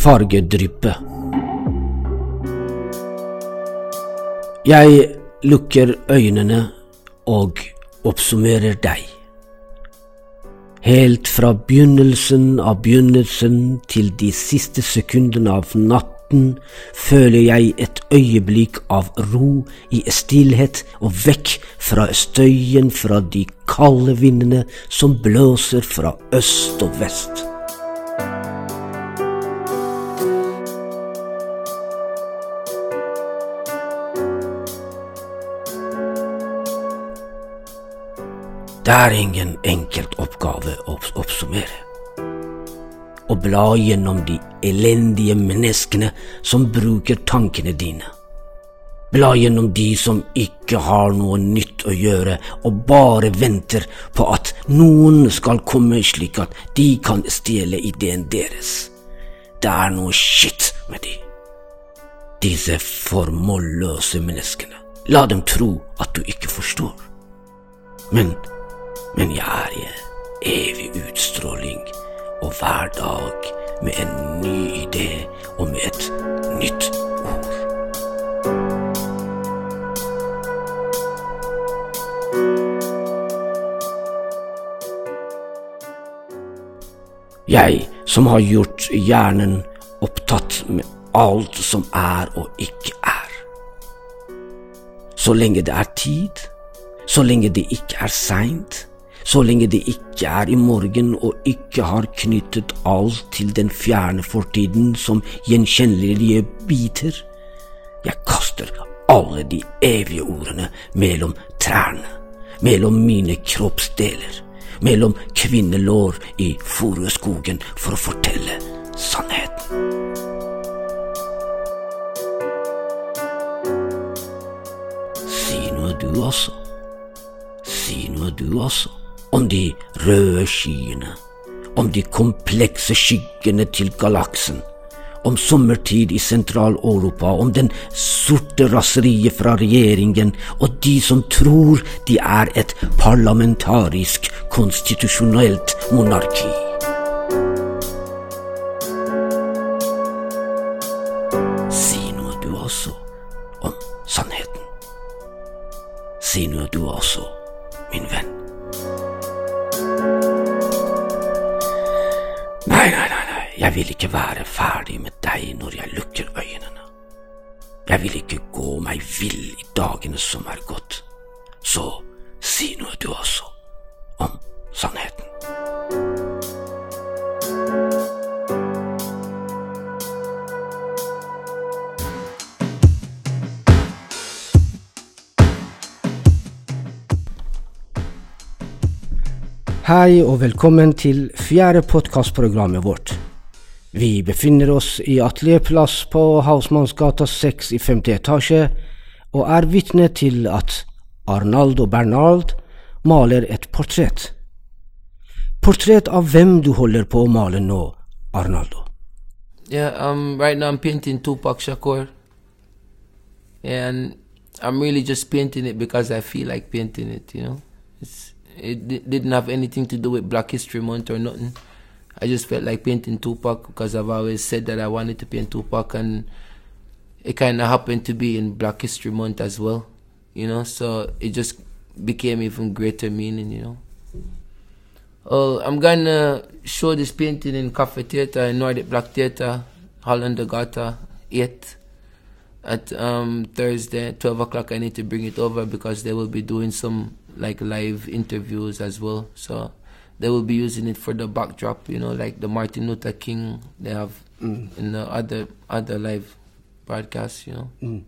fargedryppet. Jeg lukker øynene og oppsummerer deg. Helt fra begynnelsen av begynnelsen til de siste sekundene av natten føler jeg et øyeblikk av ro i stillhet og vekk fra støyen fra de kalde vindene som blåser fra øst og vest. Det er ingen enkelt oppgave å oppsummere. Å bla gjennom de elendige menneskene som bruker tankene dine. Bla gjennom de som ikke har noe nytt å gjøre og bare venter på at noen skal komme slik at de kan stjele ideen deres. Det er noe skitt med de. Disse formålløse menneskene. La dem tro at du ikke forstår. Men men jeg er i evig utstråling, og hver dag med en ny idé og med et nytt ord. Jeg som har gjort hjernen opptatt med alt som er og ikke er. Så lenge det er tid, så lenge det ikke er seint, så lenge det ikke er i morgen og ikke har knyttet alt til den fjerne fortiden som gjenkjennelige biter. Jeg kaster alle de evige ordene mellom trærne, mellom mine kroppsdeler, mellom kvinnelår i furuskogen for å fortelle sannheten. Si noe du også. Si noe du også om de røde skyene, om de komplekse skyggene til galaksen, om sommertid i Sentral-Europa, om den sorte raseriet fra regjeringen og de som tror de er et parlamentarisk, konstitusjonelt monarki. Si noe du også om sannheten. Si noe du også, min venn. Nei, nei, nei, nei, jeg vil ikke være ferdig med deg når jeg lukker øynene. Jeg vil ikke gå meg vill i dagene som er gått. Så si noe du også Hei og velkommen til fjerde podkastprogrammet vårt. Vi befinner oss i atelierplass på Hausmannsgata 6 i femte etasje, og er vitne til at Arnaldo Bernald maler et portrett. Portrett av hvem du holder på å male nå, Arnaldo? Yeah, um, right now I'm painting Tupac Shakur, and I'm really just painting it because I feel like painting it. You know, it's, it di- didn't have anything to do with Black History Month or nothing. I just felt like painting Tupac because I've always said that I wanted to paint Tupac, and it kind of happened to be in Black History Month as well. You know, so it just became even greater meaning. You know. Oh, I'm gonna show this painting in Cafe Theatre in Nordic Black Theatre, Hollander Gata 8 at um, Thursday, 12 o'clock. I need to bring it over because they will be doing some like live interviews as well. So they will be using it for the backdrop, you know, like the Martin Luther King they have in the other other live broadcasts, you know.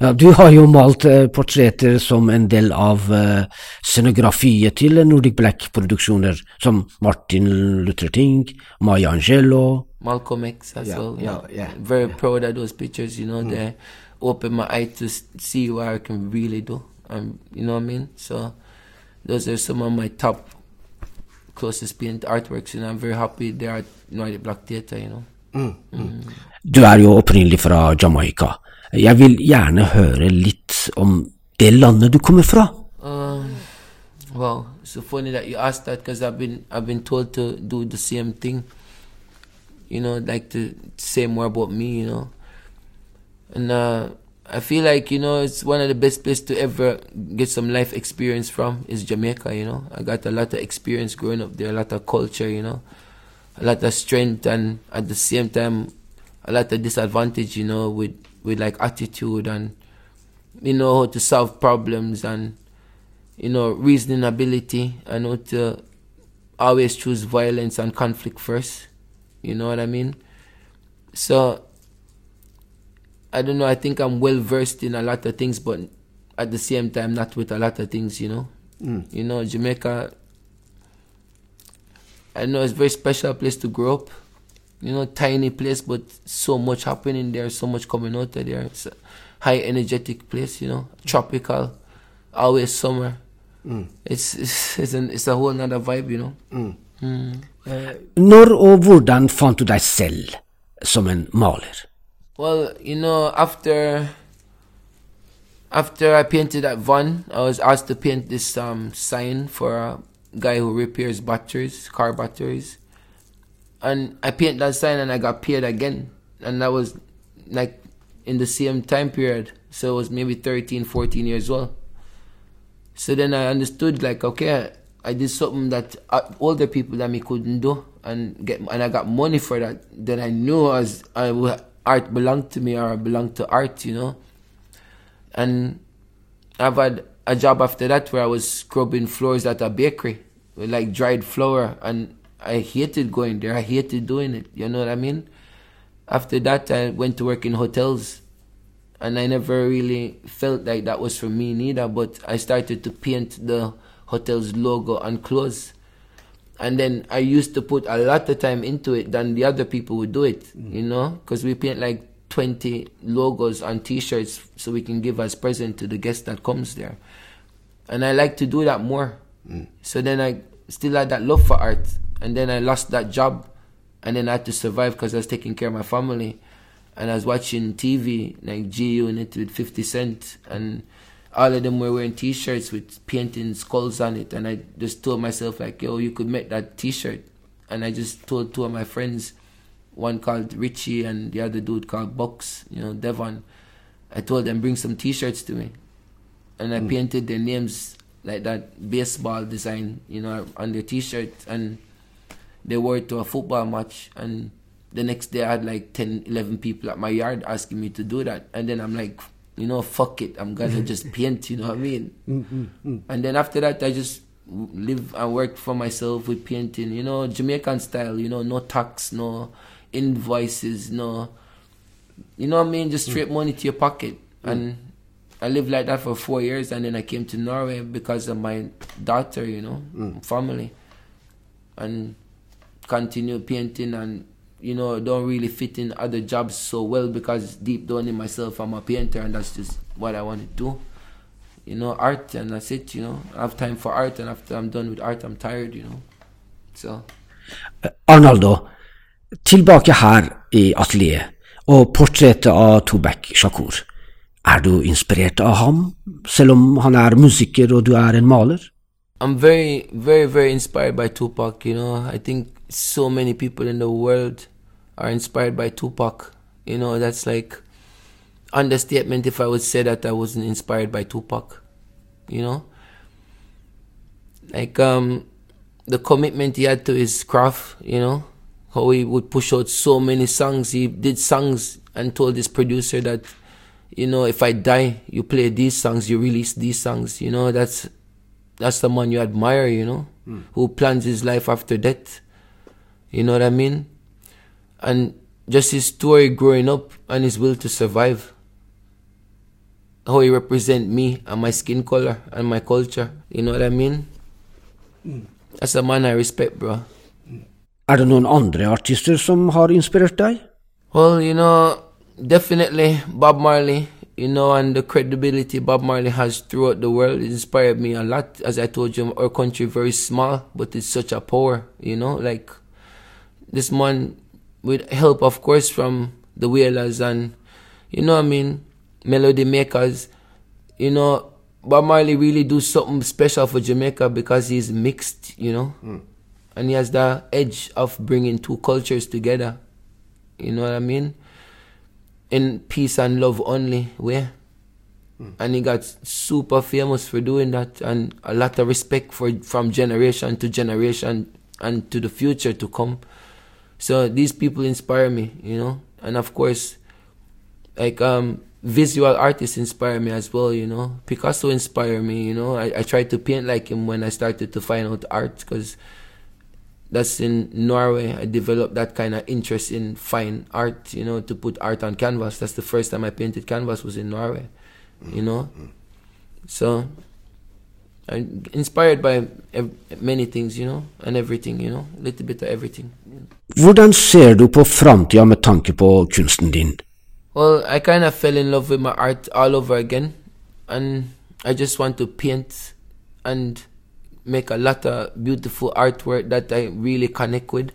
Ja, du har jo malt eh, portretter som en del av eh, scenografiet til Nordic Black-produksjoner, som Martin Luther King, Maya Angelou Malcolm X as Yeah, well. yeah, yeah, Very proud of those pictures, you know, they open my eye to see what I can really do. Um, you know what I mean? So those are some of my top closest paint artworks, and I'm very happy they are at Nordic Black Theatre, you know. Du er jo opprinnelig fra Jamaica. Jeg vil gjerne høre litt om det landet du kommer fra. Um, wow, it's so funny that you asked that because I've been I've been told to do the same thing. you know, like to say more about me, you know. And uh, I feel like, you know, it's one of the best places to ever get some life experience from is Jamaica, you know. I got a lot of experience growing up there, a lot of culture, you know, a lot of strength and at the same time a lot of disadvantage, you know, with, with like attitude and, you know, how to solve problems and, you know, reasoning ability and how to always choose violence and conflict first. You know what I mean? So I don't know. I think I'm well versed in a lot of things, but at the same time, not with a lot of things. You know, mm. you know, Jamaica. I know it's a very special place to grow up. You know, tiny place, but so much happening there, so much coming out of there. It's a high energetic place. You know, tropical, always summer. Mm. It's it's it's, an, it's a whole other vibe. You know. Mm. Mm. Uh, Når og hvordan fant du deg selv som en maler? Well, you know, after after I painted that van, I was asked to paint this um, sign for a guy who repairs batteries, car batteries. And I painted that sign and I got paid again. And that was like in the same time period. So it was maybe 13, 14 years old. So then I understood like, okay, I did something that uh, older people that me couldn't do, and get and I got money for that. Then I knew as I art belonged to me or belonged to art, you know. And I've had a job after that where I was scrubbing floors at a bakery with like dried flour, and I hated going there. I hated doing it. You know what I mean? After that, I went to work in hotels, and I never really felt like that was for me neither. But I started to paint the hotel's logo and clothes. And then I used to put a lot of time into it than the other people would do it, mm. you know, because we paint like 20 logos on t-shirts so we can give as present to the guest that comes there. And I like to do that more. Mm. So then I still had that love for art. And then I lost that job. And then I had to survive because I was taking care of my family. And I was watching TV, like G Unit with 50 Cent. And all of them were wearing t-shirts with painting skulls on it and i just told myself like yo you could make that t-shirt. And i just told two of my friends one called richie and the other dude called bucks you know devon. I told them bring some t-shirts to me. And i mm. painted their names like that baseball design you know on their t-shirt. And they wore it to a football match. And the next day i had like 10 11 people at my yard asking me to do that. And then i'm like you know, fuck it, I'm gonna just paint, you know what I mean? Mm-hmm. And then after that, I just live and work for myself with painting, you know, Jamaican style, you know, no tax, no invoices, no, you know what I mean? Just straight mm. money to your pocket. Mm. And I lived like that for four years, and then I came to Norway because of my daughter, you know, mm. family, and continued painting and you know, don't really fit in other jobs so well because deep down in myself, I'm a painter and that's just what I want to do. You know, art and that's it, you know. I have time for art and after I'm done with art, I'm tired, you know. So. Arnaldo, tilbake her i atelieret og portrettet av Tupac Shakur. Er du inspirert av ham, selv om han er musiker og du er en maler? I'm very, very, very inspired by Tupac, you know. I think so many people in the world are inspired by Tupac. You know, that's like understatement if I would say that I wasn't inspired by Tupac. You know? Like um the commitment he had to his craft, you know, how he would push out so many songs. He did songs and told his producer that, you know, if I die, you play these songs, you release these songs. You know, that's that's the man you admire, you know, mm. who plans his life after death. You know what I mean? and just his story growing up and his will to survive. How he represent me and my skin color and my culture. You know what I mean? Mm. That's a man I respect, bro. Er det noen andre artister som har inspirert deg? Well, you know, definitely Bob Marley, you know, and the credibility Bob Marley has throughout the world inspired me a lot. As I told you, our country very small, but it's such a power, you know, like this man with help, of course, from the Wailers and, you know I mean, melody makers. You know, Bob Marley really do something special for Jamaica because he's mixed, you know. Mm. And he has the edge of bringing two cultures together. You know what I mean? In peace and love only way. And he got super famous for doing that, and a lot of respect for from generation to generation and to the future to come. So these people inspire me, you know, and of course, like um, visual artists inspire me as well, you know. Picasso inspired me, you know. I, I tried to paint like him when I started to find out art because that's in Norway. I developed that kind of interest in fine art, you know, to put art on canvas. That's the first time I painted canvas was in Norway you know. So I'm inspired by ev- many things, you know, and everything, you know, a little bit of everything. Hvordan ser du på framtida med tanke på kunsten din? Well, I kind of fell in love with my art all over again, and I just want to paint and make a lot of beautiful artwork that I really connect with.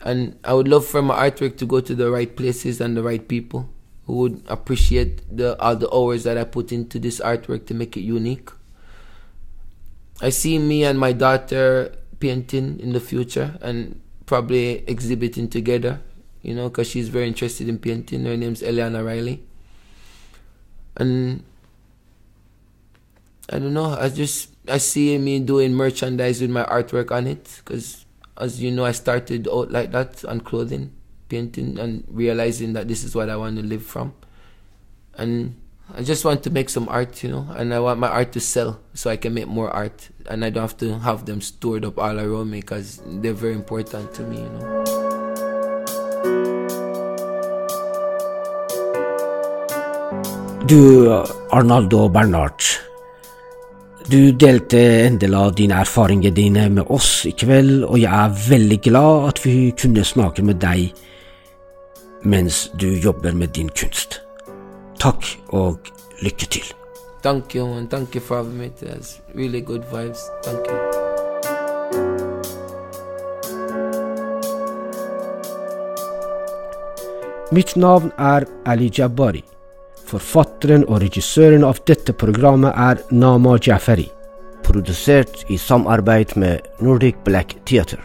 And I would love for my artwork to go to the right places and the right people who would appreciate the all the hours that I put into this artwork to make it unique. I see me and my daughter painting in the future and probably exhibiting together, you know, because she's very interested in painting. Her name's Eliana Riley. And I don't know, I just, I see me doing merchandise with my artwork on it because, as you know, I started out like that on clothing painting and realizing that this is what I want to live from. And I just want to make some art, you know, and I want my art to sell so I can make more art and I don't have to have them stored up all around me because they're very important to me, you know. Du, Arnaldo Bernard. Du delte en del av dine erfaringer dine med oss i kveld, og jeg er veldig glad at vi kunne snakke med deg mens du jobber med din kunst. Takk og lykke til. Thank you, and Thank you for having me. That's really good vibes. Thank you. Mitt navn er Ali Jabari. Forfatteren og regissøren av dette programmet er Nama Jafari. Produsert i samarbeid med Nordic Black Theatre.